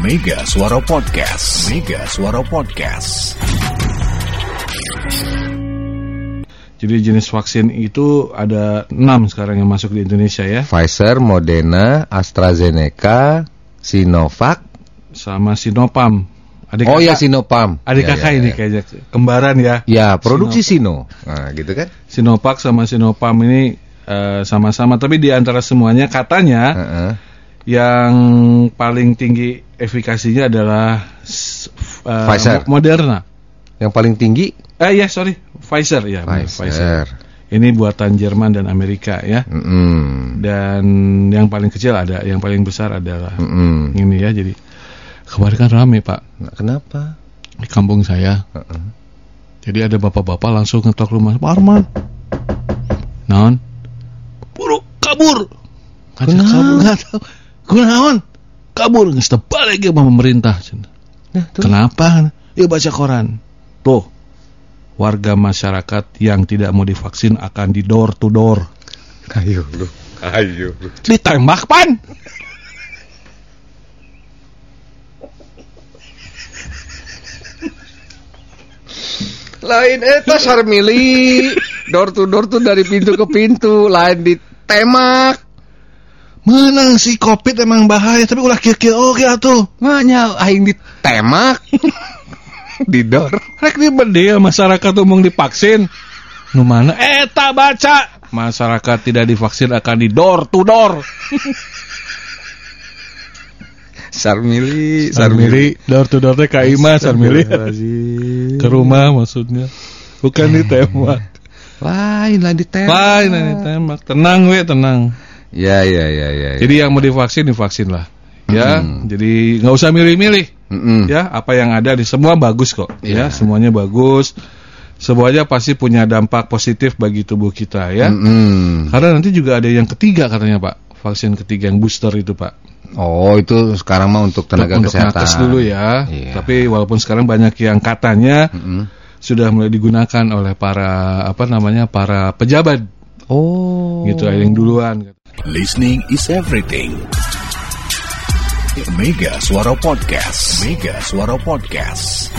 Mega Suara Podcast. Mega Suara Podcast. Jadi jenis vaksin itu ada enam sekarang yang masuk di Indonesia ya, Pfizer, Moderna, AstraZeneca, Sinovac. sama Sinopam. Adik oh ya kakak- Sinopam. Adik Ya, kakak ya, ini ya. kayaknya kembaran ya. Ya, produksi Sino. Nah, gitu kan? Sinovac sama Sinopam ini eh, sama-sama, tapi di antara semuanya katanya Heeh. Yang paling tinggi efikasinya adalah eh, Pfizer. Mo- Moderna. Yang paling tinggi Eh ya sorry, Pfizer ya. Pfizer. Ini buatan Jerman dan Amerika ya. Mm-mm. Dan yang paling kecil ada, yang paling besar adalah Mm-mm. ini ya. Jadi kemarin kan rame pak Nah, kenapa? di kampung saya. Heeh. Jadi ada bapak-bapak langsung ngetok rumah Pak Arman. Naon? Buru kabur. Kenapa? kabur tahu. Kunaon? Kabur geus teu balik ge sama pemerintah. cenah. Nah, tuh. Kenapa? Ya baca koran. Tuh. Warga masyarakat yang tidak mau divaksin akan di door to door. Ayo lu. Ayo lu. Ditembak pan. Lain eta sarmili. Door to door tuh dari pintu ke pintu, lain ditemak. Menang si Covid emang bahaya tapi ulah kieu-kieu oge atuh. Makanya aing ditemak. di door. Rek di bedil masyarakat umum divaksin. Nu mana? Eta baca. Masyarakat tidak divaksin akan di door to door. Sarmili, Sarmili, door to door teh ka imah Sarmili. Ke rumah maksudnya. Bukan ditembak. Lain lah ditembak. Lain yang ditembak. Tenang we, tenang. Ya, ya, ya, ya. ya. Jadi yang mau divaksin divaksin lah. Ya, Hmm. jadi nggak usah milih-milih. Mm-mm. Ya, apa yang ada di semua bagus kok. Ya, Ya. semuanya bagus. Semuanya pasti punya dampak positif bagi tubuh kita ya. Mm-mm. Karena nanti juga ada yang ketiga katanya Pak, vaksin ketiga yang booster itu Pak. Oh, itu sekarang mah untuk tenaga untuk kesehatan. nakes dulu ya. Iya. Tapi walaupun sekarang banyak yang katanya Mm-mm. sudah mulai digunakan oleh para apa namanya para pejabat Oh. gitu ada yang duluan. Listening is everything. Mega Suara Podcast. Mega Suara Podcast.